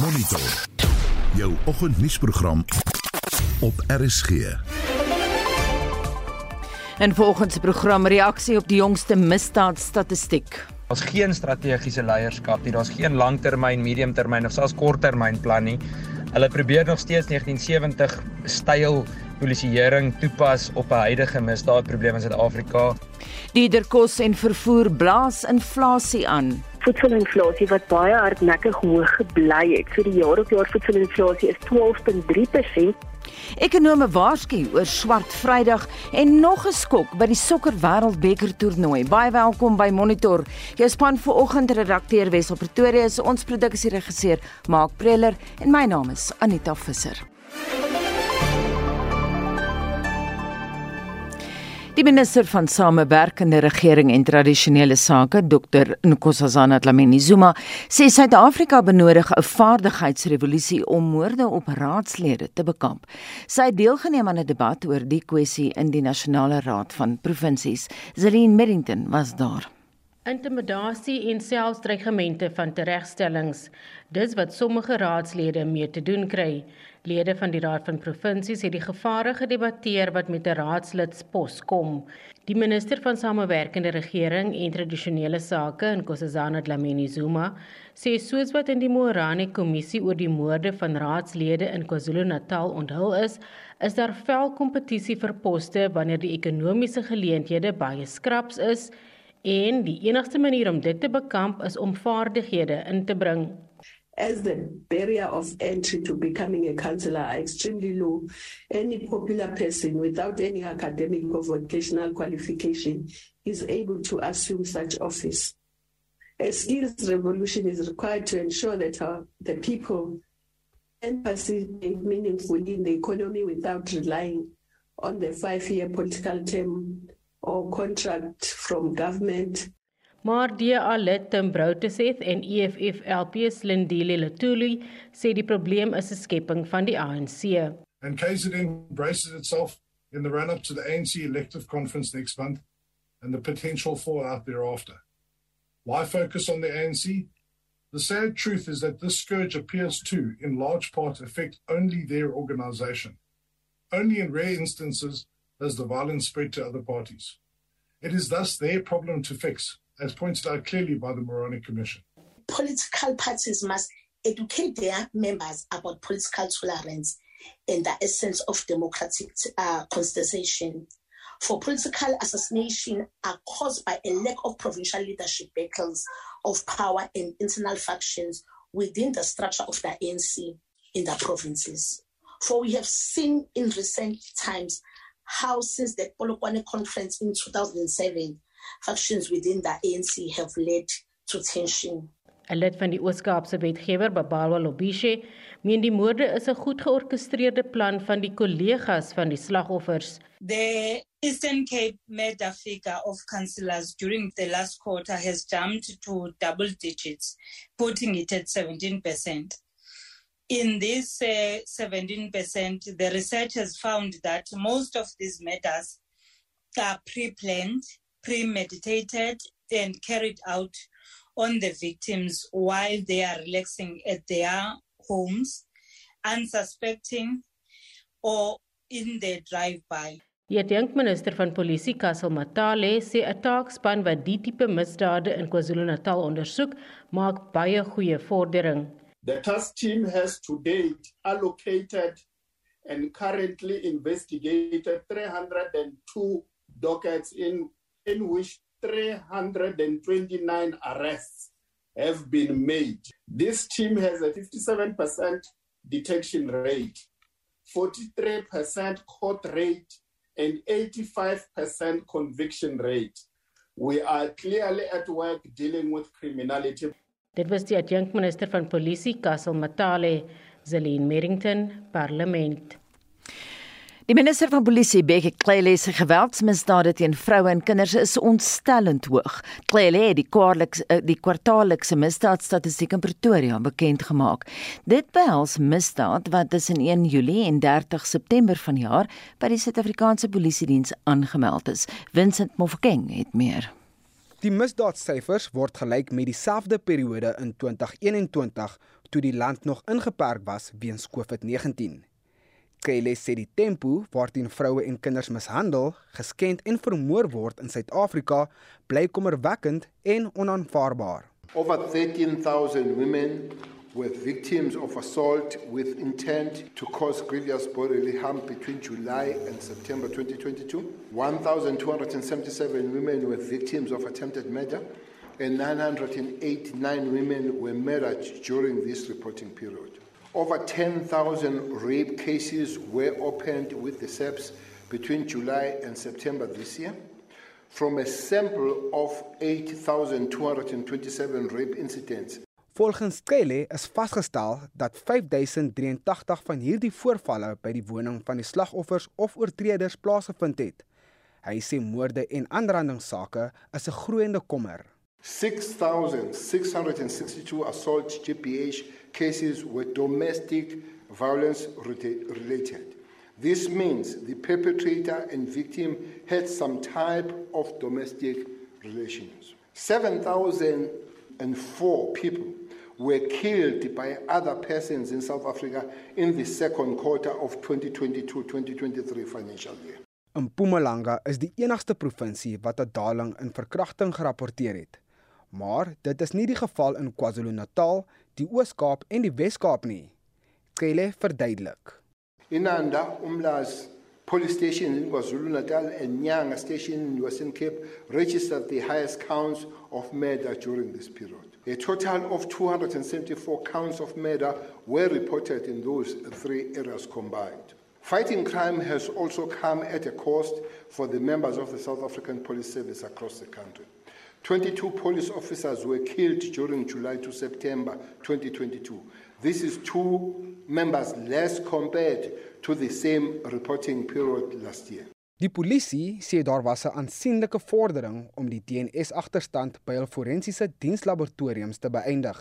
Monitor. Jou oggendnuusprogram op RSG. En volgens die program reaksie op die jongste misdaadstatistiek. Daar's geen strategiese leierskap nie. Daar's geen langtermyn, mediumtermyn of selfs korttermynplan nie. Hulle probeer nog steeds 1970 styl polisieering toepas op 'n huidige misdaadprobleem in Suid-Afrika. Dierkos en vervoer blaas inflasie aan. Voedselinflasie wat baie hardnekkig hoog gebly het. So die jaar op jaar voedselinflasie is 12.3%. Ekonome waarsku oor swart Vrydag en nog 'n skok by die sokker wêreldbeker toernooi. Baie welkom by Monitor. Jou span vanoggend redakteur Wessel Pretoria is ons produksieregisseur Mark Preller en my naam is Anita Visser. Die minister van Samewerkende Regering en Tradisionele Sake, Dr Nkosazana Dlamini Zuma, sê Suid-Afrika benodig 'n vaardigheidsrevolusie om moorde op raadslede te bekamp. Sy het deelgeneem aan 'n debat oor die kwessie in die Nasionale Raad van Provinsies. Zelin Merrington was daar. Intimidasie en selfs dreigemente van teregstellings, dis wat sommige raadslede mee te doen kry. Lede van die Raad van Provinsies het die gevare gedebatteer wat met 'n raadslid pos kom. Die minister van Samewerkende Regering en Tradisionele Sake, Nkosazana Dlamini Zuma, sê soos wat in die Morani Kommissie oor die moorde van raadslede in KwaZulu-Natal onthul is, is daar vel kompetisie vir poste wanneer die ekonomiese geleenthede baie skraps is en die enigste manier om dit te bekamp is om vaardighede in te bring as the barrier of entry to becoming a councillor are extremely low, any popular person without any academic or vocational qualification is able to assume such office. A skills revolution is required to ensure that our, the people can participate meaningfully in the economy without relying on the five-year political term or contract from government Maar DA lid Tim Brouteseth en EFF LP Slindile Letuli sê die probleem is 'n skepping van die ANC. And KZN embraces itself in the run up to the ANC elective conference next month and the potential fallout thereafter. Why focus on the ANC? The sad truth is that this scourge appears to, in large part, affect only their organization. Only in rare instances does the violence spread to other parties. It is thus their problem to fix, as pointed out clearly by the Moroni Commission. Political parties must educate their members about political tolerance and the essence of democratic uh. For political assassination are caused by a lack of provincial leadership battles of power and internal factions within the structure of the ANC in the provinces. For we have seen in recent times how since the Polokwane conference in 2007, factions within the ANC have led to tension. 'n Lid van die Oos-Kaapse wetgewer, Babalwa Lobishe, meen die moorde is 'n goed georkestreerde plan van die kollegas van die slagoffers. The Eastern Cape murder figure of councillors during the last quarter has jumped to double digits, putting it at 17%. In this uh, 17%, the research has found that most of these murders are pre-planned premeditated and carried out on the victims while they are relaxing at their homes, unsuspecting, or in their drive-by. Die denkminister van polisie Kassel Matale sê 'n taakspan wat die tipe misdade in KwaZulu-Natal ondersoek, maak baie goeie vordering. The task team has to date allocated and currently investigated 302 dockets in in which 329 arrests have been made. This team has a 57% detection rate, 43% court rate, and 85% conviction rate. We are clearly at work dealing with criminality. Dit was die adjunkminister van polisie Kassel Matale, Zelin Merrington, Parlement. Die minister van Polisie, Bekkie Cele, sê geweldsmisdade teen vroue en kinders is ontstellend hoog. Cele het die kwartaallikse eh, die kwartaallikse misdaadstatistiek in Pretoria bekend gemaak. Dit behels misdaad wat tussen 1 Julie en 30 September vanjaar by die Suid-Afrikaanse Polisie Diens aangemeld is. Vincent Mofokeng het meer. Die misdaadsyfers word gelyk met dieselfde periode in 2021 toe die land nog ingeperk was weens COVID-19. Kyle sê die tempo waarteen vroue en kinders mishandel, geskend en vermoor word in Suid-Afrika bly kommerwekkend en onaanvaarbaar. Over 13,000 women were victims of assault with intent to cause grievous bodily harm between July and September 2022. 1,277 women were victims of attempted murder, and 989 women were murdered during this reporting period. Over 10,000 rape cases were opened with the SEPs between July and September this year. From a sample of 8,227 rape incidents. Volgens Kele is vasgestel dat 5083 van hierdie voorvalle by die woning van die slagoffers of oortreders plaasgevind het. Hy sê moorde en aanrandingssake is 'n groeiende kommer. 6,662 assault GPH cases were domestic violence related. This means the perpetrator and victim had some type of domestic relations. 7,004 people were killed by other persons in South Africa in the second quarter of 2022-2023 financial year. Mpumalanga is die enigste provinsie wat 'n daling in verkrachting gerapporteer het. Maar dit is nie die geval in KwaZulu-Natal, die Oos-Kaap en die Wes-Kaap nie. Kele verduidelik. Inanda Umlaas Police Station in KwaZulu-Natal and Nyanga Station in Western Cape registered the highest counts of murder during this period. A total of 274 counts of murder were reported in those three areas combined. Fighting crime has also come at a cost for the members of the South African Police Service across the country. 22 police officers were killed during July to September 2022. This is two members less compared to the same reporting period last year. Die polisie sê daar was 'n aansienlike vordering om die DNS-agterstand by hul forensiese dienslaboratoriums te beëindig.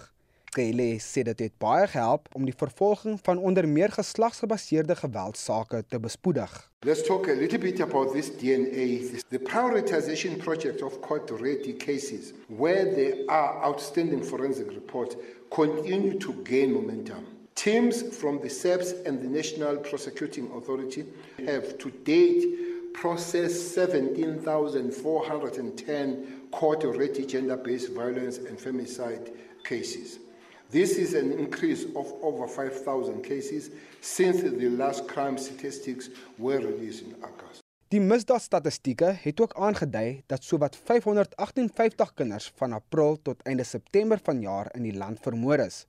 Kele sê dit het baie gehelp om die vervolging van onder meer geslagsgebaseerde geweldsake te bespoedig. Let's talk a little bit about this DNA. The prioritization project of court-ready cases where there are outstanding forensic reports continue to gain momentum. Teams from the SAPS and the National Prosecuting Authority have to date processed 17,410 court-ready gender-based violence and femicide cases. This is an increase of over 5,000 cases since the last crime statistics were released in August. Die misdaadstatistieke het ook aangedui dat sowat 558 kinders van April tot einde September vanjaar in die land vermoor is.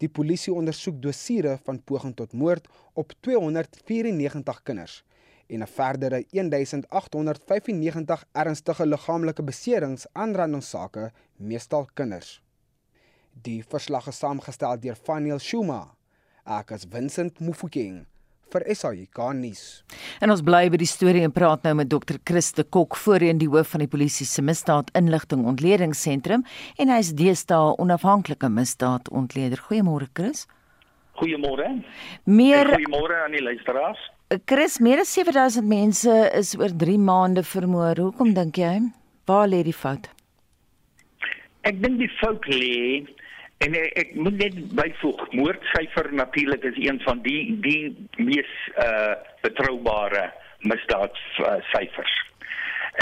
Die polisie ondersoek dosiere van poging tot moord op 294 kinders en 'n verdere 1895 ernstige liggaamlike beserings aanrandingssake, meestal kinders. Die verslag is saamgestel deur Faniel Shuma. Ek is Vincent Mufokeng vir SAK nuus. En ons bly by die storie en praat nou met Dr. Christe Kok, voorheen die hoof van die polisie se misdaad inligting ontledingsentrum en hy is deesdae onafhanklike misdaad ontleder. Goeiemôre Chris. Goeiemôre. Meer Goeiemôre aan die luisteraars. Chris, meer as 7000 mense is oor 3 maande vermoor. Hoekom dink jy? Waar lê die fout? Ek dink die fout lê En ek, ek moet net byvoeg, moordsyfer natuurlik is een van die die mees uh betroubare misdaadsyfers.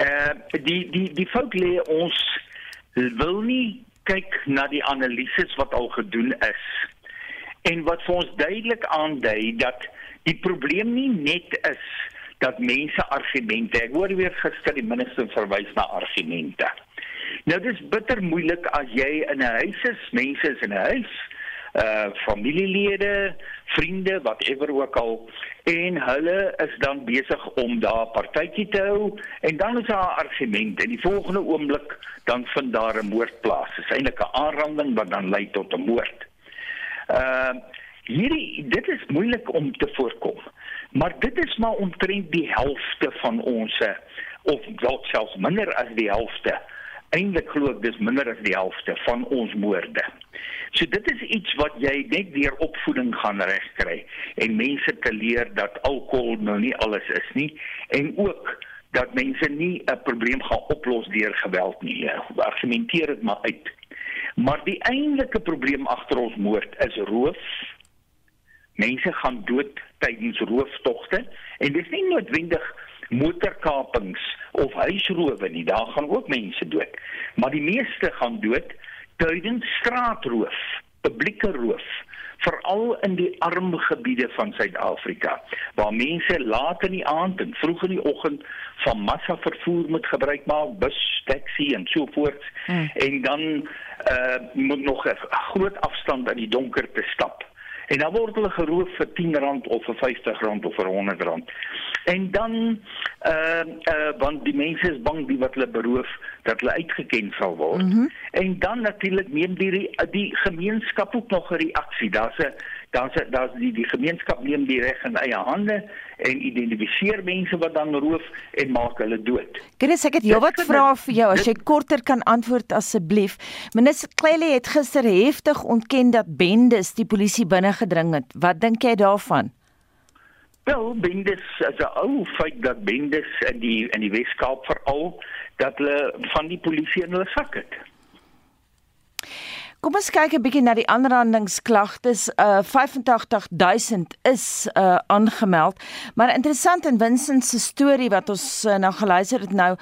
Uh die die die fout lê ons wil nie kyk na die analises wat al gedoen is. En wat vir ons duidelik aandui dat die probleem nie net is dat mense argumente, ek hoor weer gister die minister verwys na argumente. Nou dis bitter moeilik as jy in 'n huis is, mense is in 'n huis, uh familielede, vriende, whatever ook al en hulle is dan besig om daar partytjie te hou en dan is daar 'n argument en die volgende oomblik dan vind daar 'n moord plaas. Dit is eintlik 'n aanranding wat dan lei tot 'n moord. Uh hierdie dit is moeilik om te voorkom. Maar dit is maar omtrent die helfte van ons of dalk selfs minder as die helfte eintlik glo ek dis minder as die helfte van ons moorde. So dit is iets wat jy net deur opvoeding gaan regkry en mense te leer dat alkohol nou nie alles is nie en ook dat mense nie 'n probleem gaan oplos deur geweld nie. Argumenteer dit maar uit. Maar die eintlike probleem agter ons moord is roof. Mense gaan dood tydens rooftogte en dis nie noodwendig motorkapings of huisrowe nie. Daar gaan ook mense dood. Maar die meeste gaan dood tydens straatroof, publieke roof veral in die arm gebiede van Suid-Afrika waar mense laat in die aand en vroeg in die oggend van massa vervoer moet gebruik maak bus, taxi en so voort hmm. en dan uh, moet nog 'n groot afstand in die donker te stap en dan word hulle geroof vir R10 of vir R50 of vir R100. En dan uh uh want die mense is bang die wat hulle beroof dat hulle uitgeken sal word. Mm -hmm. En dan natuurlik neem die die gemeenskap ook nog 'n reaksie. Daar's 'n daar's daar's die die gemeenskap neem die reg in eie hande en identifiseer mense wat dan roof en maak hulle dood. Chris, ek het heelwat vrae vir jou as jy korter kan antwoord asseblief. Minister Klele het gister heftig ontken dat bendes die polisie binne gedring het. Wat dink jy daarvan? Wel, bendes as 'n ou feit dat bendes in die in die Weskaap veral dat hulle van die polisie in hulle sak het. Kom ons kyk 'n bietjie na die aanrandingsklagtes. Uh 85000 is uh aangemeld. Maar interessant in Vincent se storie wat ons uh, nou geluister het nou,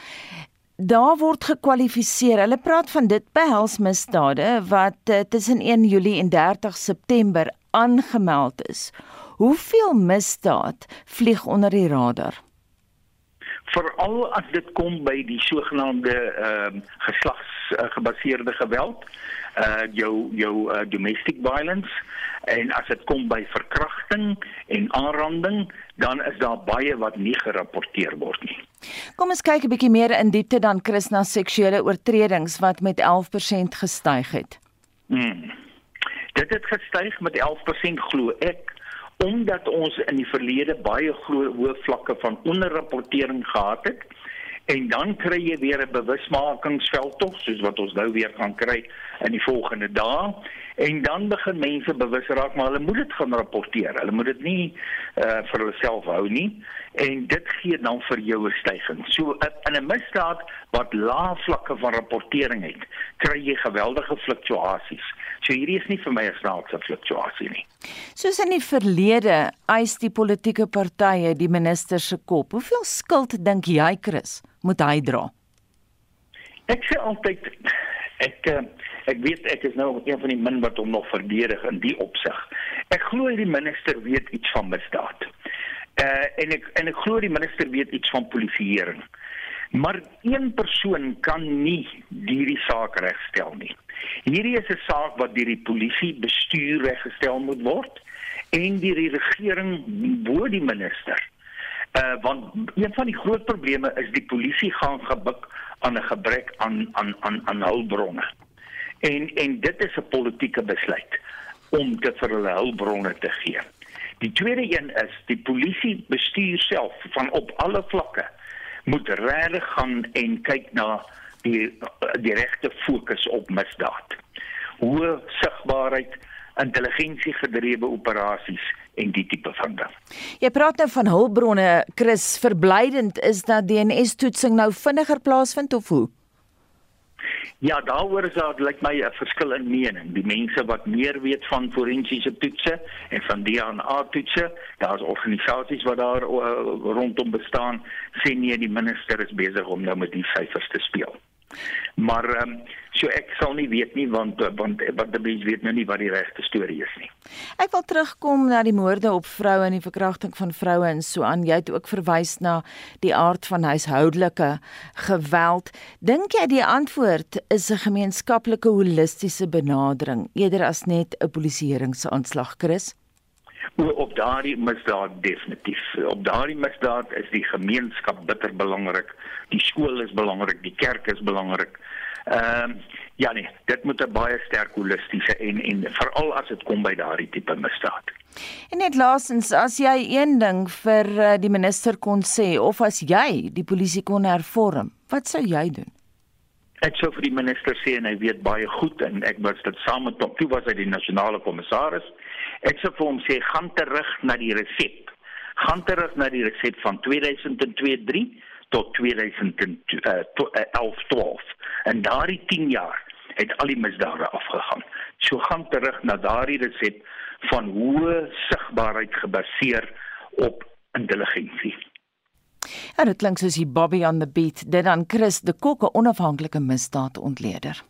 daar word gekwalifiseer. Hulle praat van dit behels misdade wat uh, tussen 1 Julie en 30 September aangemeld is. Hoeveel misdaad vlieg onder die radar? Veral as dit kom by die sogenaamde ehm uh, geslagsgebaseerde uh, geweld uh jou jou uh, domestic violence en as dit kom by verkrachting en aanranding dan is daar baie wat nie gerapporteer word nie. Kom ons kyk 'n bietjie meer in diepte dan Christna seksuele oortredings wat met 11% gestyg het. Hmm. Dit het gestyg met 11% glo ek omdat ons in die verlede baie hoë vlakke van onderrapportering gehad het en dan kry jy weer 'n bewusmakingsveld tog soos wat ons nou weer gaan kry in die volgende dae en dan begin mense bewus raak maar hulle moet dit gaan rapporteer. Hulle moet dit nie uh, vir hulself hou nie en dit gee dan vir jou 'n stygings. So in 'n misdaad wat lae vlakke van rapportering het, kry jy geweldige fluktuasies. So hierdie is nie vir my 'n snaakse fluktuasie nie. Soos in die verlede eis die politieke partye die minister se kop. Hoeveel skuld dink jy Chris moet hy dra? Ek sê altyd ek uh, ek weet ek is nou een van die min wat hom nog verdedig in die opsig. Ek glo die minister weet iets van misdaad. Uh en ek en ek glo die minister weet iets van polisieering. Maar een persoon kan nie hierdie saak regstel nie. Hierdie is 'n saak wat deur die polisie bestuur reggestel moet word en deur die regering bo die minister. Uh want een van die groot probleme is die polisie gaan gebuk aan 'n gebrek aan aan aan aan hulpbronne. En en dit is 'n politieke besluit om dit vir hulle hulpbronne te gee. Die tweede een is die polisie bestuur self van op alle vlakke moet regtig gaan en kyk na die die regte fokus op misdaad. Hoe sigbaarheid, intelligensie gedrewe operasies en die tipe van ding. Jy praat nou van hulpbronne, Chris, verblydend is dat DNS toetsing nou vinniger plaasvind of hoe? Ja, daaroor is daar lyk my 'n verskil in mening. Die mense wat meer weet van forensiese toetse en van DNA toetse, daar's organisasies wat daar uh, rondom bestaan, sê nee, die minister is besig om nou met die syfers te speel. Maar ehm um, so ek sal nie weet nie want want wat die mense weet nou nie wat die regte storie is nie. Ek wil terugkom na die moorde op vroue en die verkrachting van vroue en so aan. Jy het ook verwys na die aard van huishoudelike geweld. Dink jy die antwoord is 'n gemeenskaplike holistiese benadering eerder as net 'n polisieeringsaanslag, Chris? Op daardie misdaad definitief. Op daardie misdaad is die gemeenskap bitter belangrik. Die skool is belangrik, die kerk is belangrik. Ehm uh, ja nee, dit moet 'n baie sterk holistiese en en veral as dit kom by daardie tipe misdaad. En net laasens, as jy een ding vir uh, die minister kon sê of as jy die polisie kon hervorm, wat sou jy doen? Ek sou vir die minister sê en hy weet baie goed en ek was dit saam met hom toe was hy die nasionale kommissaris Ek sê vir hom sê gaan terug na die resep. Gaan terug na die resep van 2002-3 tot 2011-12. En daardie 10 jaar het al die misdade afgegaan. So gaan terug na daardie resep van hoë sigbaarheid gebaseer op intelligensie. En dit klink soos die Bobby on the beat, dit dan Chris de Kok 'n onafhanklike misdaadontleder.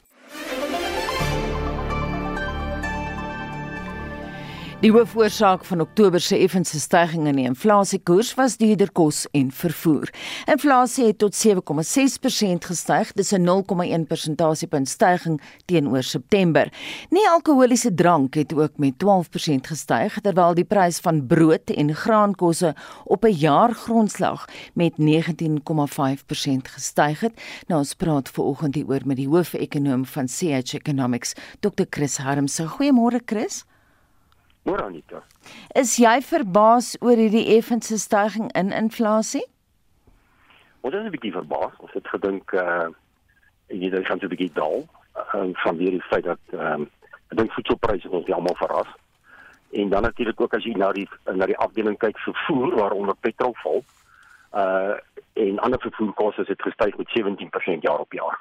Die hoofoorsaak van Oktober se effense stygings in die inflasiekoers was duurder kos en vervoer. Inflasie het tot 7,6% gestyg, dis 'n 0,1 persentasiepunt stygings teenoor September. Nie alkoholiese drank het ook met 12% gestyg, terwyl die prys van brood en graankosse op 'n jaargrondslag met 19,5% gestyg het. Nou ons praat veraloggend hieroor met die hoofekonoom van CH Economics, Dr. Chris Harmse. Goeiemôre Chris. Môre Anita. Is jy verbaas oor hierdie effense stygings in inflasie? Ons is 'n bietjie verbaas. Ons het gedink uh jy dit gaan so 'n bietjie daal uh, van weer die feit dat ehm um, ek dink voedselpryse ons almal verras. En dan natuurlik ook as jy na die na die afdeling kyk vervoer waaronder petrol val. Uh en ander vervoerkoste het gestyg met 17% jaar op jaar.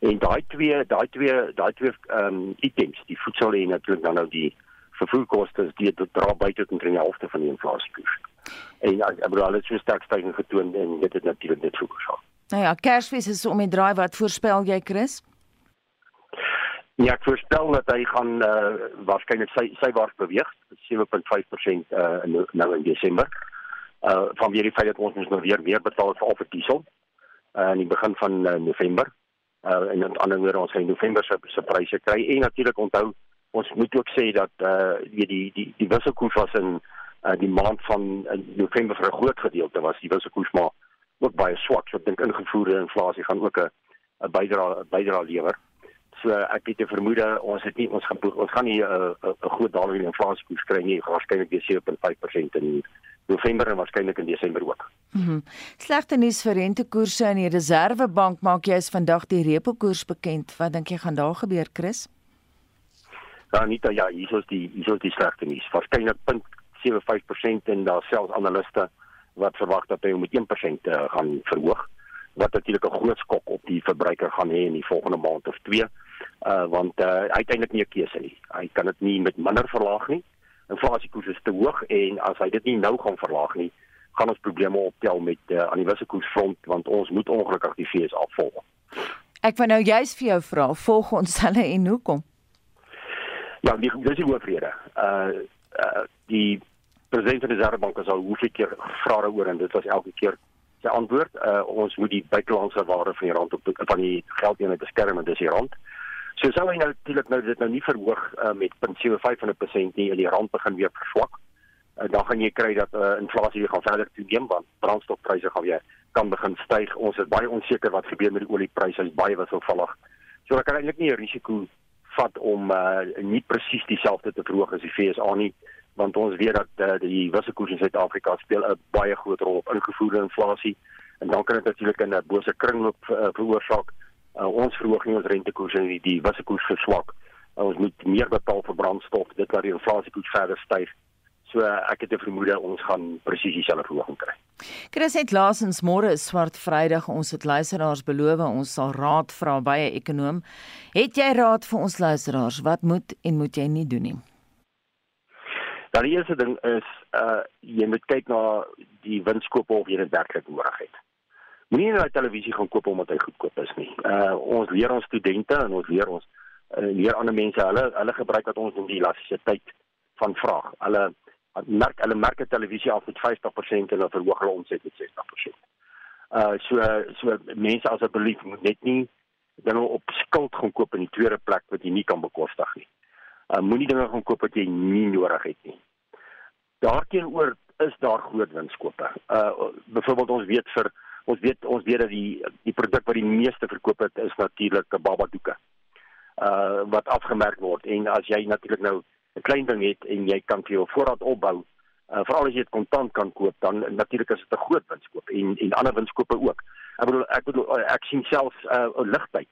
En daai twee daai twee daai twee ehm um, items, die voedsel en natuurlik dan nou die vervoerkoste die dit dra by tot omtrent die helfte van die inflasiekoers. En ek bedoel hulle het so sterk stygings getoon en dit het natuurlik dit veroorsaak. Nou ja, Kersfees is om die draai wat voorspel jy Chris? Ja, ek voorspel dat hy gaan uh, waarskynlik sy sywaarts beweeg, 7.5% uh, in nou in Desember. Uh van weer die feit dat ons ons nou weer meer betaal vir al vir diesel uh, in die begin van uh, November. Uh en aan die ander woorde ons gaan November se se pryse kry en natuurlik onthou ons moet ook sê dat eh uh, die die die, wisselkoers was in uh, die maand van in November vir 'n groot gedeelte was die wisselkoers maar ook baie swak. So ek dink ingevoerde inflasie gaan ook 'n 'n bydra bydra lewer. So ek het 'n vermoede ons het nie ons gaan ons gaan nie 'n uh, 'n groot daling in inflasiekoers kry nie. Waarskynlik weer 7.5% in November en waarskynlik in Desember ook. Mhm. Mm Slegte nuus vir rentekoerse in die Reserwebank maak jy is vandag die repo koers bekend. Wat dink jy gaan daar gebeur, Chris? Nie dat ja, hier is die hier is die slegte nuus. Waarskynlik 0.75% en daar selfs analiste wat verwag dat hy met 1% uh, gaan verhoog wat natuurlik 'n groot skok op die verbruiker gaan hê in die volgende maand of twee. Uh want uh uiteindelik nie 'n keuse nie. Hy kan dit nie met minder verlaag nie. Inflasiekoers is te hoog en as hy dit nie nou gaan verlaag nie, gaan ons probleme optel met uh, aan die wisselkoersfront want ons moet ongelukkig die FSA volg. Ek wou nou juist vir jou vra, volg ons hulle en hoekom? Ja, die dis die hoofrede. Uh uh die president van die Reservebank het al hoeveel keer gevra daaroor en dit was elke keer sy antwoord. Uh ons moet die buitelandse waarde van die rand op van die geldeenheid beskerm en dis die rand. So sou hy nou natuurlik nou dit nou nie verhoog uh, met 0.75% nie en die rand begin weer verswak. Uh, dan gaan jy kry dat uh, inflasie weer gaan verder toeneem want brandstofpryse gaan weer kan begin styg. Ons is baie onseker wat gebeur met die oliepryse, is baie wisselvallig. So ek kan eintlik nie 'n risiko vat om uh, nie presies dieselfde te verhoog as die FSA nie want ons weet dat uh, die wisselkoers in Suid-Afrika speel 'n baie groot rol op ingevoerde inflasie en dan kan dit natuurlik 'n bose kringloop uh, veroorsaak. Uh, ons verhoging ons rentekoers en die, die wisselkoers verswak. Uh, ons moet meer betaal vir brandstof dit laat die inflasiekoers verder styg. So uh, ek het 'n vermoede ons gaan presies dieselfde verhoging kry. Chris het laasens môre is swart Vrydag ons het luisteraars beloof ons sal raad vra by 'n ekonom. Het jy raad vir ons luisteraars wat moet en moet jy nie doen nie? Dan die eerste ding is uh jy moet kyk na die winskoope of jy dit werklik nodig het. Moenie net televisie gaan koop omdat hy goedkoop is nie. Uh ons leer ons studente en ons leer ons uh, leer ander mense hulle hulle gebruik dat ons in die elastisiteit van vraag. Hulle merk hulle merk televisie af met 50% en hulle verhoog hulle omset met 60%. Uh so so mense asseblief moet net nie dan op skuld gaan koop in die tweede plek wat jy nie kan bekostig nie. Uh moenie dinge gaan koop wat jy nie nodig het nie. Daarteenoor is daar groot winskope. Uh byvoorbeeld ons weet vir ons weet ons weet dat die die produk wat die meeste verkoop het is natuurlik baba doeke. Uh wat afgemerk word en as jy natuurlik nou 'n klein ding het en jy kan vir jou voorraad opbou, uh, veral as jy dit kontant kan koop, dan natuurlik is dit 'n groot winskoop en en ander winskoope ook. Ek bedoel ek bedoel eh, ek sien selfs 'n uh, ligtyd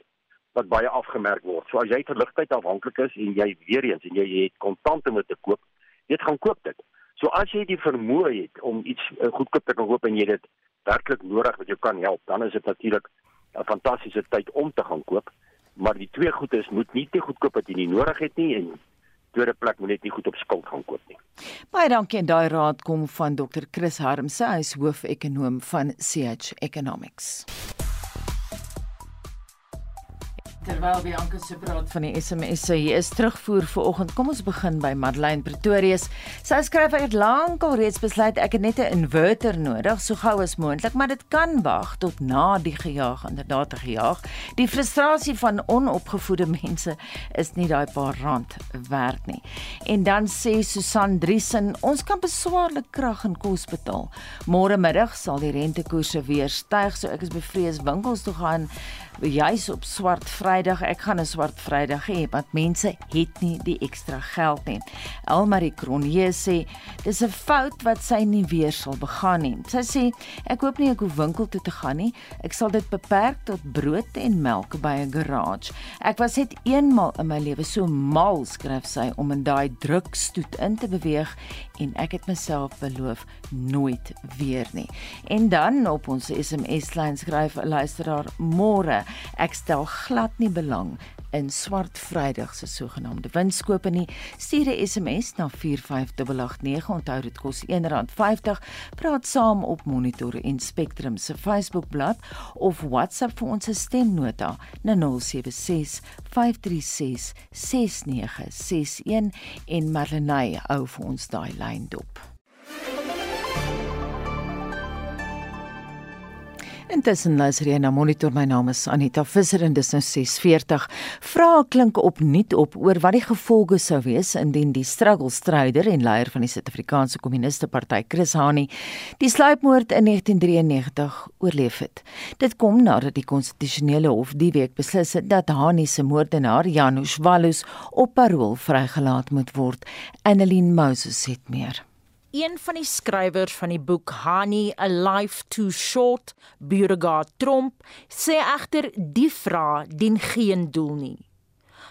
wat baie afgemerk word. So as jy vir ligtyd afhanklik is en jy weer eens en jy, het kontante moet te koop, jy gaan koop dit. So as jy die vermoë het om iets uh, goedkoop te kan koop en jy dit werklik nodig wat jou kan help, dan is dit natuurlik 'n fantastiese tyd om te gaan koop. maar die twee goedes moet nie te goedkoop wat jy nie nodig het nie en tweede plek moet net nie goed op skuld gaan koop nie. Baie dankie en daai raad kom van Dr. Chris Harmse, hy is hoofekonoom van CH Economics. Terwyl Bianca se praat van die SMS se hier is terugvoer vir oggend. Kom ons begin by Madeleine Pretorius. Sy skryf uit lankal reeds besluit ek het net 'n inverter nodig so gou as moontlik, maar dit kan wag tot na die gejaag inderdaad gejaag. Die frustrasie van onopgevoede mense is nie daai paar rand werd nie. En dan sê Susan Driesen, ons kan beswaarlik krag en kos betaal. Môre middag sal die rentekoerse weer styg, so ek is bevrees winkels toe gaan juis op swart Vrydag. Ek gaan 'n swart Vrydag hê want mense het nie die ekstra geld nie. Elmarie Kronje sê dis 'n fout wat sy nie weer sal begaan nie. Sy sê ek hoop nie ek hoef winkel toe te gaan nie. Ek sal dit beperk tot brood en melk by 'n garage. Ek was net eenmal in my lewe so mal skryf sy om in daai drukstoet in te beweeg en ek het myself beloof nooit weer nie. En dan op ons SMS lyn skryf 'n luisteraar môre Ek stel glad nie belang in swart Vrydag se sogenaamde winskoope nie. Stuur 'n SMS na 45889. Onthou dit kos R1.50. Praat saam op Monitor en Spectrum se Facebookblad of WhatsApp vir ons stemnota na 076 536 6961 en Marlenae hou vir ons daai lyn dop. Intussen luister jy na Monitor. My naam is Anita Visser en dis nou 6:40. Vrae klink opnuut op oor wat die gevolge sou wees indien die struggle stryder en leier van die Suid-Afrikaanse Kommuniste Party, Chris Hani, die sluipmoord in 1993 oorleef het. Dit kom nadat die konstitusionele hof die week beslis het dat Hani se moordenaar, Janusz Wallus, op parol vrygelaat moet word. Annelien Moses het meer een van die skrywers van die boek Honey a Life Too Short, Beauregard Tromp, sê egter die vraag dien geen doel nie.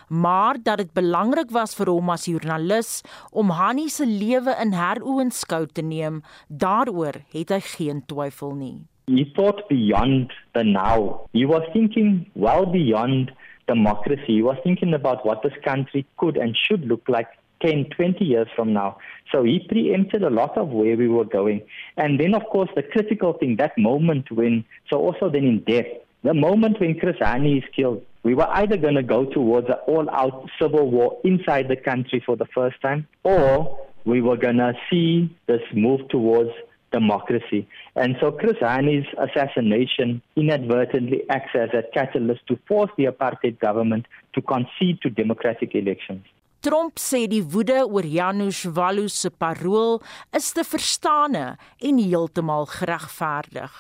Maar dat dit belangrik was vir hom as joernalis om Honey se lewe in heroënskou te neem, daaroor het hy geen twyfel nie. He thought beyond the now. He was thinking well beyond democracy. He was thinking about what this country could and should look like 10, 20 years from now. So he preempted a lot of where we were going. And then, of course, the critical thing, that moment when, so also then in death, the moment when Chris Hani is killed, we were either going to go towards an all out civil war inside the country for the first time, or we were going to see this move towards democracy. And so Chris Hani's assassination inadvertently acts as a catalyst to force the apartheid government to concede to democratic elections. Trump sê die woede oor Janusz Wallo se parol is te verstaane en heeltemal geregverdig.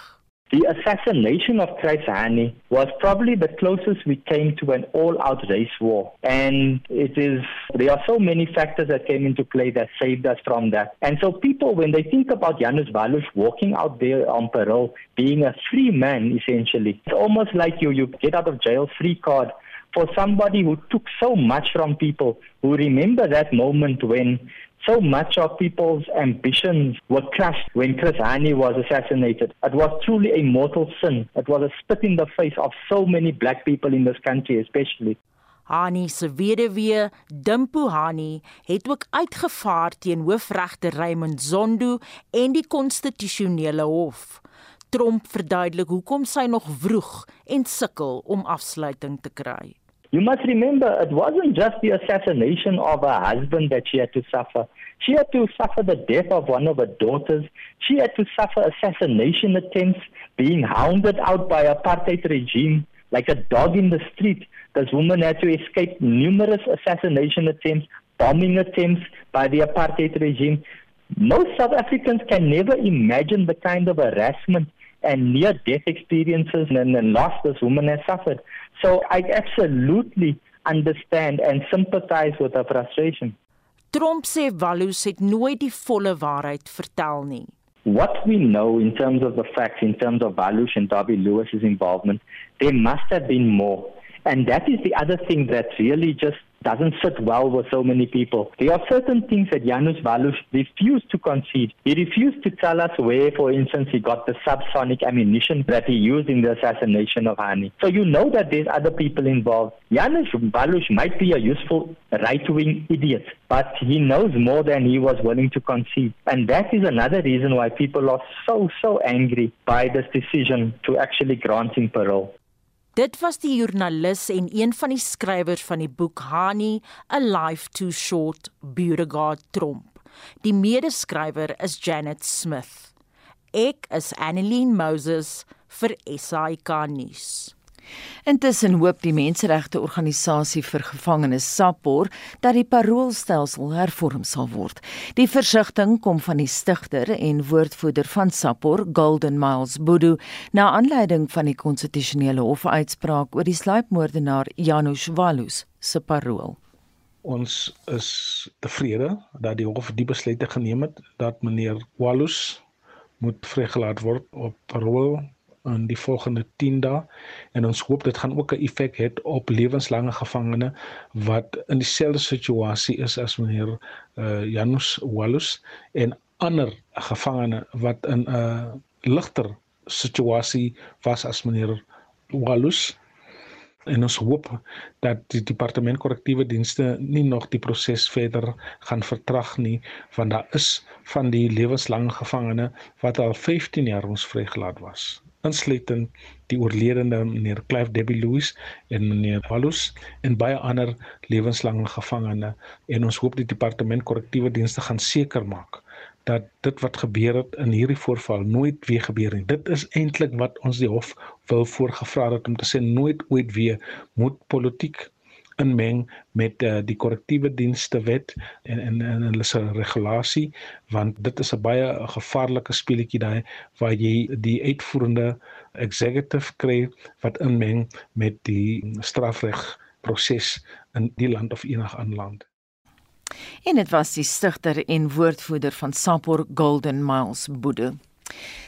The assassination of Chris Hani was probably the closest we came to an all-out race war. And it is, there are so many factors that came into play that saved us from that. And so people, when they think about Janusz Walus walking out there on parole, being a free man, essentially, it's almost like you, you get out of jail free card for somebody who took so much from people, who remember that moment when so much of people's ambitions were crushed when Chris Hani was assassinated. It was truly a mortal sin. It was a spit in the face of so many black people in this country, especially. Hani se weduwee, Dimpu Hani, het ook uitgevaar teen hoofregter Raymond Zondo en die konstitusionele hof. Trump verduidelik hoekom sy nog vroeg en sukkel om afsluiting te kry. You must remember, it wasn't just the assassination of her husband that she had to suffer. She had to suffer the death of one of her daughters. She had to suffer assassination attempts, being hounded out by apartheid regime like a dog in the street. This woman had to escape numerous assassination attempts, bombing attempts by the apartheid regime. Most South Africans can never imagine the kind of harassment and near death experiences and, and loss this woman has suffered. So I absolutely understand and sympathize with her frustration. Trump sê Wallus het nooit die volle waarheid vertel nie. What we know in terms of the facts, in terms of Valush and Darby Lewis's involvement, there must have been more. And that is the other thing that really just doesn't sit well with so many people. There are certain things that Janusz Walus refused to concede. He refused to tell us where, for instance, he got the subsonic ammunition that he used in the assassination of Hani. So you know that there's other people involved. Janusz Walus might be a useful right-wing idiot, but he knows more than he was willing to concede. And that is another reason why people are so, so angry by this decision to actually grant him parole. Dit was die joernalis en een van die skrywers van die boek Hani, A Life Too Short, Beauregard Tromp. Die medeskrywer is Janet Smith. Ek is Annelien Moses vir SAK nuus. Intussen hoop die menseregte organisasie vir gevangenes SAPOR dat die paroolstelsel hervorm sal word. Die versigtiging kom van die stigter en woordvoerder van SAPOR, Golden Miles Bodu, na aanleiding van die konstitusionele hof uitspraak oor die sluipmoordenaar Janusz Walus se parool. Ons is tevrede dat die hof die besluit geneem het dat meneer Walus moet vrygelaat word op parool in die volgende 10 dae. En ons hoop dit gaan ook 'n effek hê op lewenslange gevangene wat in dieselfde situasie is as meneer uh, Janus Walus en ander gevangene wat in 'n uh, ligter situasie was as meneer Walus. En ons hoop dat die departement korrektiewe dienste nie nog die proses verder gaan vertrag nie want daar is van die lewenslange gevangene wat al 15 jaar ons vrygelaat was insluitend die oorledene meneer Clive Debbie Louis en meneer Walus en baie ander lewenslange gevangene en ons hoop die departement korrektiewe dienste gaan seker maak dat dit wat gebeur het in hierdie voorval nooit weer gebeur nie. Dit is eintlik wat ons die hof wil voorgevra het om te sê nooit ooit weer moet politiek inmeng met uh, die korrektiewe dienste wet en en en hulle se regulasie want dit is 'n baie gevaarlike speletjie daai waar jy die uitvoerende executive kry wat inmeng met die strafreg proses in die land of enige ander land. En dit was die stigter en woordvoerder van Sapor Golden Miles Boede.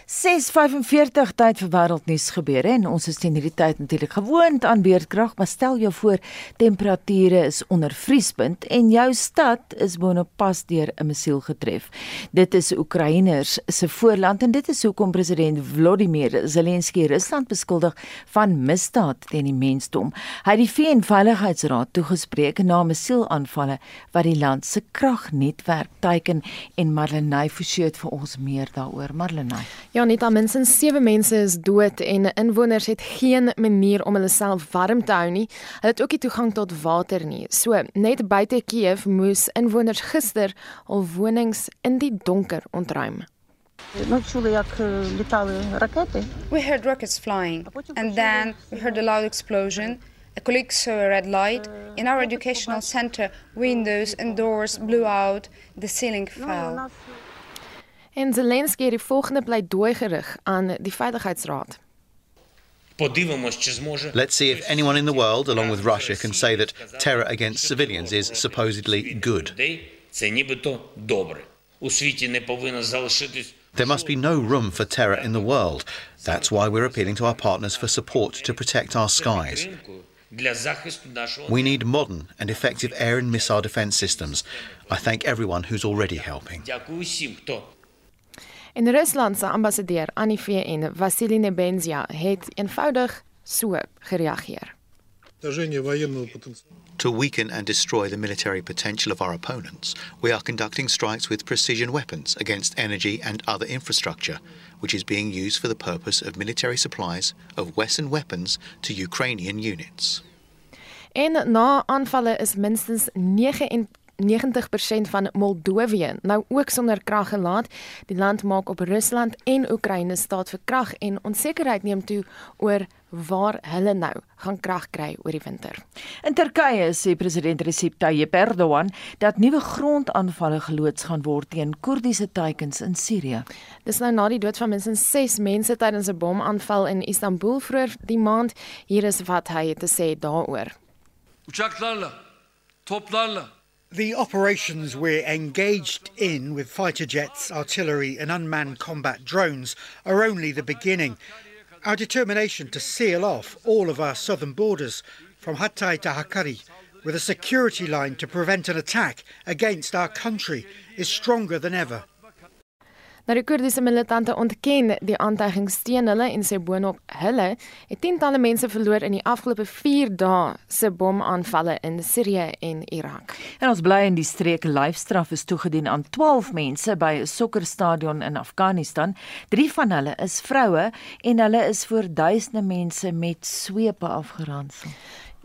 6:45 tyd vir wêreldnuus gebeure en ons is teen hierdie tyd natuurlik gewoond aan beerdkrag, maar stel jou voor temperature is onder vriespunt en jou stad is bonopas deur 'n missiel getref. Dit is Oekraïners se voorland en dit is hoekom president Volodymyr Zelensky Rusland beskuldig van misdaad teen die mensdom. Hy het die VN-veiligheidsraad toegespreek na missielaanvalle wat die land se kragnetwerk teiken en Marlenae Forsie het vir ons meer daaroor. Marlenae Ja, net al minstens 7 mense is dood en inwoners het geen manier om hulle self warm te hou nie. Hulle het ook nie toegang tot water nie. So, net buite Kiev moes inwoners gister al wonings in die donker ontruim. We heard rockets flying and then we heard a loud explosion. A colleague saw a red light. In our educational center, windows and doors blew out, the ceiling fell. En Zelensky het die volgende pleidooi gerig aan die Veiligheidsraad. Let's see if anyone in the world, along with Russia, can say that terror against civilians is supposedly good. There must be no room for terror in the world. That's why we're appealing to our partners for support to protect our skies. We need modern and effective air and missile defense systems. I thank everyone who's already helping. En Rusland se ambassadeur aan die VN, Vasily Nebenzia, het eenvoudig so gereageer. To weaken and destroy the military potential of our opponents, we are conducting strikes with precision weapons against energy and other infrastructure, which is being used for the purpose of military supplies of Western weapons to Ukrainian units. En na aanvalle is minstens 90% van Moldowië nou ook sonder krag gelaat. Die land maak op Rusland en Oekraïne staat vir krag en onsekerheid neem toe oor waar hulle nou gaan krag kry oor die winter. In Turkye sê president Recep Tayyip Erdogan dat nuwe grondaanvalle geloods gaan word teen Koerdiese teikens in Sirië. Dis nou na die dood van minstens 6 mense tydens 'n bomaanval in Istanbul vroeër die maand. Hier is wat hy het te sê daaroor. Uçaklarla, toplarla The operations we're engaged in with fighter jets, artillery, and unmanned combat drones are only the beginning. Our determination to seal off all of our southern borders, from Hatay to Hakkari, with a security line to prevent an attack against our country is stronger than ever. Nou die Koerdiese militante ontken die aantuigings teen hulle en sê boonop hulle het tientalle mense verloor in die afgelope 4 dae se bomaanvalle in Sirië en Irak. En ons bly in die streek lyfstraf is toegedien aan 12 mense by 'n sokkerstadion in Afghanistan. 3 van hulle is vroue en hulle is voor duisende mense met swepe afgeransel.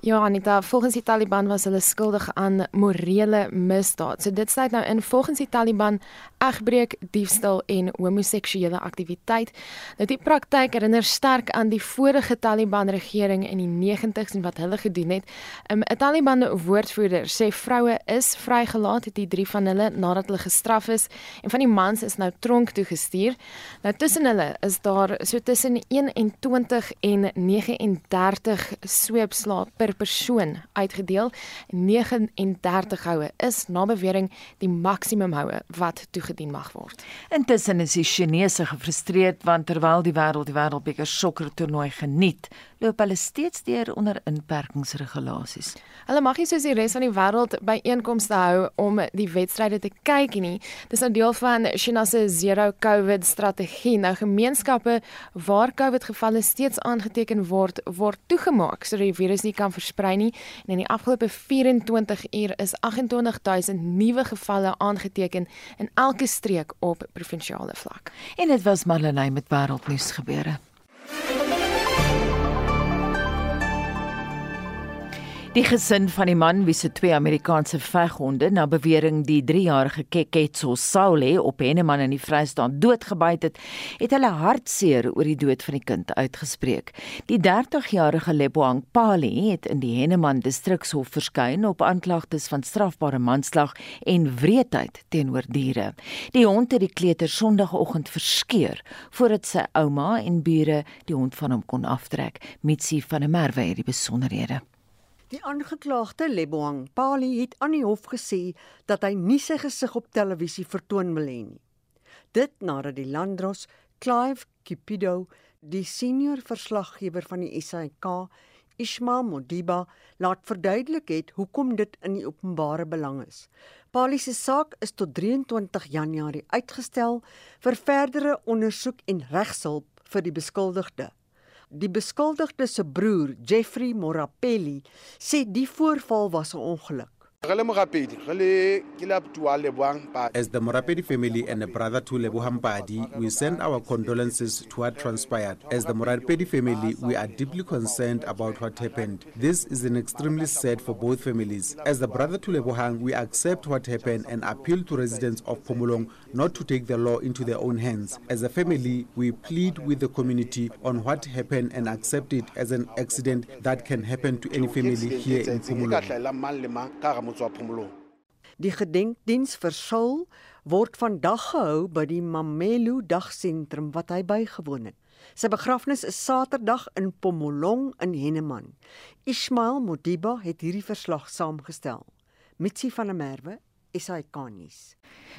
Ja, Anita, volgens die Taliban was hulle skuldig aan morele misdaad. So dit sluit nou in volgens die Taliban egbreek, diefstal en homoseksuele aktiwiteit. Nou die praktyk herinner sterk aan die vorige Taliban regering in die 90's en wat hulle gedoen het. 'n um, Taliban woordvoerder sê vroue is vrygelaat, die drie van hulle nadat hulle gestraf is en van die mans is nou tronk toe gestuur. Nou tussen hulle is daar so tussen 21 en 39 sweepslae per persoon uitgedeel. 39 houe is na bewering die maksimum houe wat toegedien mag word. Intussen is die Chinese gefrustreerd want terwyl die wêreld die wêreldbeker sokker toernooi geniet, loop hulle steeds deur onder inperkingsregulasies. Hulle mag nie soos die res van die wêreld by einkomste hou om die wedstryde te kyk nie. Dis 'n nou deel van China se zero COVID strategie. Nou gemeenskappe waar COVID gevalle steeds aangeteken word, word toegemaak sodat die virus nie kan versprei nie. En in die afgelope 24 uur is 28000 nuwe gevalle aangeteken in elke streek op provinsiale vlak. En dit was Marlenae met wêreldnuus gebeure. Die gesin van die man wie se twee Amerikaanse veghonde na bewering die 3-jarige Keketso Saule op Henneman in die Vrystaat doodgebyt het, het hulle hartseer oor die dood van die kind uitgespreek. Die 30-jarige Leboang Pali het in die Henneman distrikshof verskyn op aanklagtes van strafbare manslag en wreedheid teenoor diere. Die hond het die kleuter Sondagoggend verskeur voordat sy ouma en bure die hond van hom kon aftrek. Mitsi van der Merwe het die besonderhede. Die aangeklaagde Leboang Pali het aan die hof gesê dat hy nie sy gesig op televisie vertoon wil hê nie. Dit nadat die landdros Clive Kipido, die senior verslaggewer van die SAK, Ismail Modiba, laat verduidelik het hoekom dit in die openbare belang is. Pali se saak is tot 23 Januarie uitgestel vir verdere ondersoek en regshulp vir die beskuldigde. Die beskuldigde se broer, Jeffrey Morapelli, sê die voorval was 'n ongeluk. As the Morapedi family and a brother to Lebohang Padi, we send our condolences to what transpired. As the Morapedi family, we are deeply concerned about what happened. This is an extremely sad for both families. As the brother to Lebohang, we accept what happened and appeal to residents of Pomolong not to take the law into their own hands. As a family, we plead with the community on what happened and accept it as an accident that can happen to any family here in Pomolong. Motswaphomolo. Die gedenkdiens vir Saul word vandag gehou by die Mamelo Dagsentrum wat hy bygewoon het. Sy begrafnis is Saterdag in Pomolong in Henneman. Ismail Modiba het hierdie verslag saamgestel. Mitsi van der Merwe, SAK-nuus.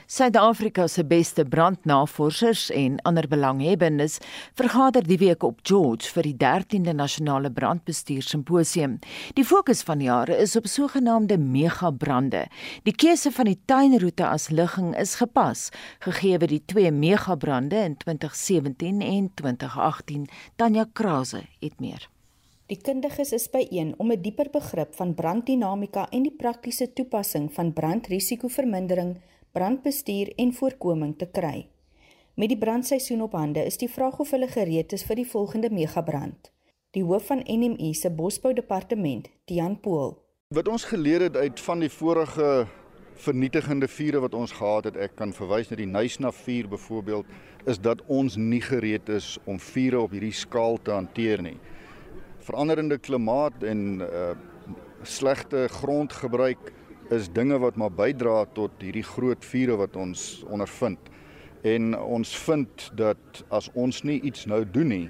Suid-Afrika se beste brandnavorsers en ander belanghebbendes vergader die week op George vir die 13de nasionale brandbestuur simposium. Die fokus van die jaar is op sogenaamde megabrande. Die keuse van die tuinroete as ligging is gepas, gegee die twee megabrande in 2017 en 2018. Tanya Krause het meer. Die kundiges is byeen om 'n dieper begrip van branddinamika en die praktiese toepassing van brandrisikovermindering brandbestuur en voorkoming te kry. Met die brandseisoen op hande is die vraag of hulle gereed is vir die volgende megabrand. Die hoof van NMI se Bosbou departement, Tian Pool. Wat ons geleer het uit van die vorige vernietigende vure wat ons gehad het, ek kan verwys na die Nysna vuur byvoorbeeld, is dat ons nie gereed is om vure op hierdie skaal te hanteer nie. Veranderende klimaat en uh slegte grondgebruik is dinge wat maar bydra tot hierdie groot vure wat ons ondervind. En ons vind dat as ons nie iets nou doen nie,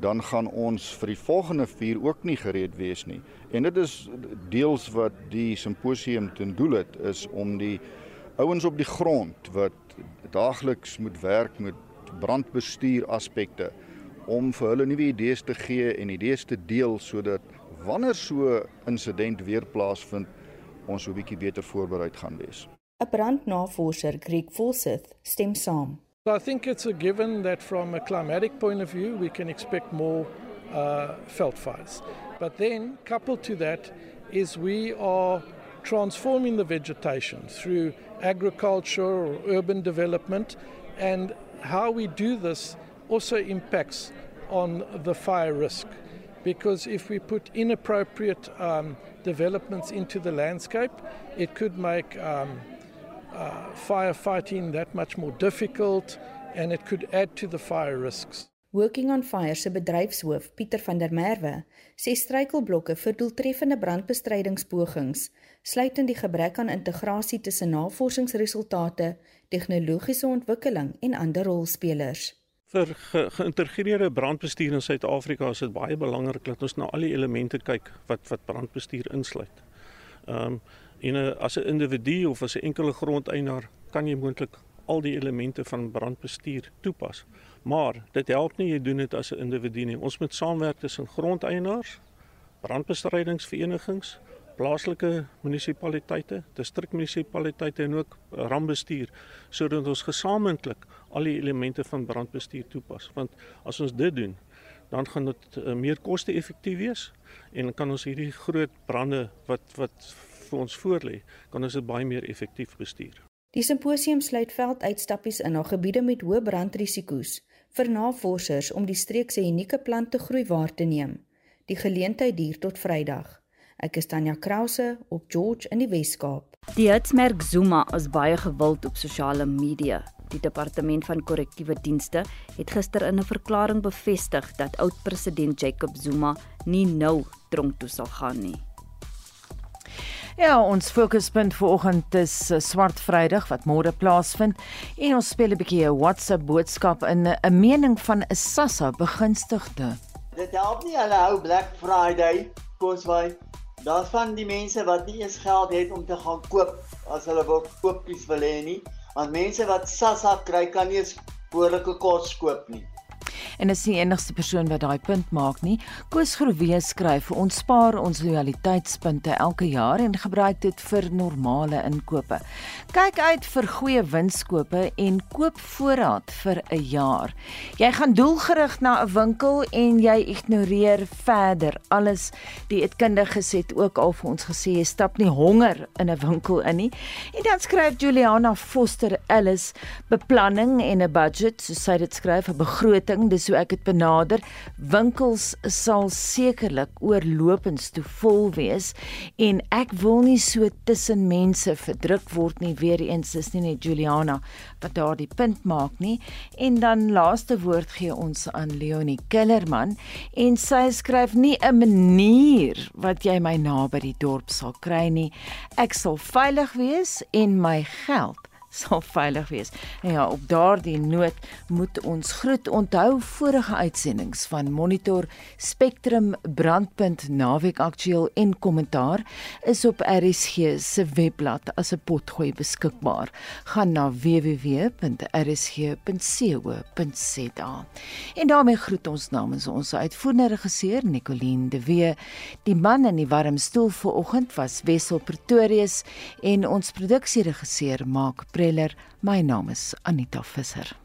dan gaan ons vir die volgende vuur ook nie gereed wees nie. En dit is deels wat die simposium ten doel het is om die ouens op die grond wat daagliks moet werk met brandbestuur aspekte om vir hulle nuwe idees te gee en idees te deel sodat wanneer so 'n insident weer plaasvind ons 'n bietjie beter voorbereid gaan wees. 'n Brandnavorser, Greg Forsyth, stem saam. I think it's a given that from a climatic point of view we can expect more uh, felt fires. But then coupled to that is we are transforming the vegetation through agriculture or urban development and how we do this also impacts on the fire risk because if we put inappropriate um, developments into the landscape, it could make um, uh, firefighting that much more difficult and it could add to the fire risks. Working on Fire se bedryfshoof Pieter van der Merwe sê struikelblokke vir doeltreffende brandbestrydingspogings sluit in die gebrek aan integrasie tussen navorsingsresultate, tegnologiese ontwikkeling en ander rolspelers. Vir ge geïntegreerde brandbestuur in Suid-Afrika is dit baie belangrik dat ons na al die elemente kyk wat wat brandbestuur insluit. Ehm um, en as 'n individu of as 'n enkele grondeienaar kan jy moontlik al die elemente van brandbestuur toepas. Maar dit help nie jy doen dit as 'n individu nie. Ons moet saamwerk tussen grondeienaars, brandbestrydingsverenigings, plaaslike munisipaliteite, distrikmunisipaliteite en ook rampbestuur sodat ons gesamentlik al die elemente van brandbestuur toepas. Want as ons dit doen, dan gaan dit uh, meer koste-effektief wees en kan ons hierdie groot brande wat wat vir ons voorlê, kan ons dit baie meer effektief bestuur. Die simposium sluit velduitstappies in na gebiede met hoë brandrisiko's vir navorsers om die streek se unieke plante groei waar te neem. Die geleentheid duur tot Vrydag. Ek is Tanya Krause op George in die Wes-Kaap. Die hitsmerk Zuma is baie gewild op sosiale media. Die departement van korrektiewe dienste het gister in 'n verklaring bevestig dat oud-president Jacob Zuma nie nou tronk toe sal gaan nie. Ja, ons fokuspunt vanoggend is uh, Swart Vrydag wat môre plaasvind en ons speel 'n bietjie 'n WhatsApp boodskap in 'n mening van 'n SASSA begunstigde. Dit help nie hulle hou Black Friday koswy. Daar's van die mense wat nie eens geld het om te gaan koop as hulle wil koopies wil hê nie. Want mense wat SASSA kry kan nie eens behoorlike kos koop nie en is die enigste persoon wat daai punt maak nie. Koos Groewe skryf: "Ons spaar ons lojaliteitspunte elke jaar en gebruik dit vir normale inkope. Kyk uit vir goeie winskope en koop voorraad vir 'n jaar. Jy gaan doelgerig na 'n winkel en jy ignoreer verder alles. Die etkundiges het ook al vir ons gesê jy stap nie honger in 'n winkel in nie." En dan skryf Juliana Foster Ellis: "Beplanning en 'n budget, so sy dit skryf, 'n begroting, dis so ek dit benader, winkels sal sekerlik oorlopends te vol wees en ek wil nie so tussen mense verdruk word nie. Weer eens is nie net Juliana wat daardie punt maak nie. En dan laaste woord gee ons aan Leonie Kellerman en sy skryf nie 'n manier wat jy my na by die dorp sal kry nie. Ek sal veilig wees en my geld sal veilig wees. En ja, op daardie noot moet ons groet onthou vorige uitsendings van Monitor Spectrum Brandpunt Naweek Aktueel en Kommentaar is op RSG se webblad as 'n potgooi beskikbaar. Gaan na www.rsg.co.za. En daarmee groet ons namens ons uitvoerende regisseur Nicoline de Wee. Die man in die warm stoel vanoggend was Wessel Pretorius en ons produksieregisseur maak Preller. My naam is Anita Visser.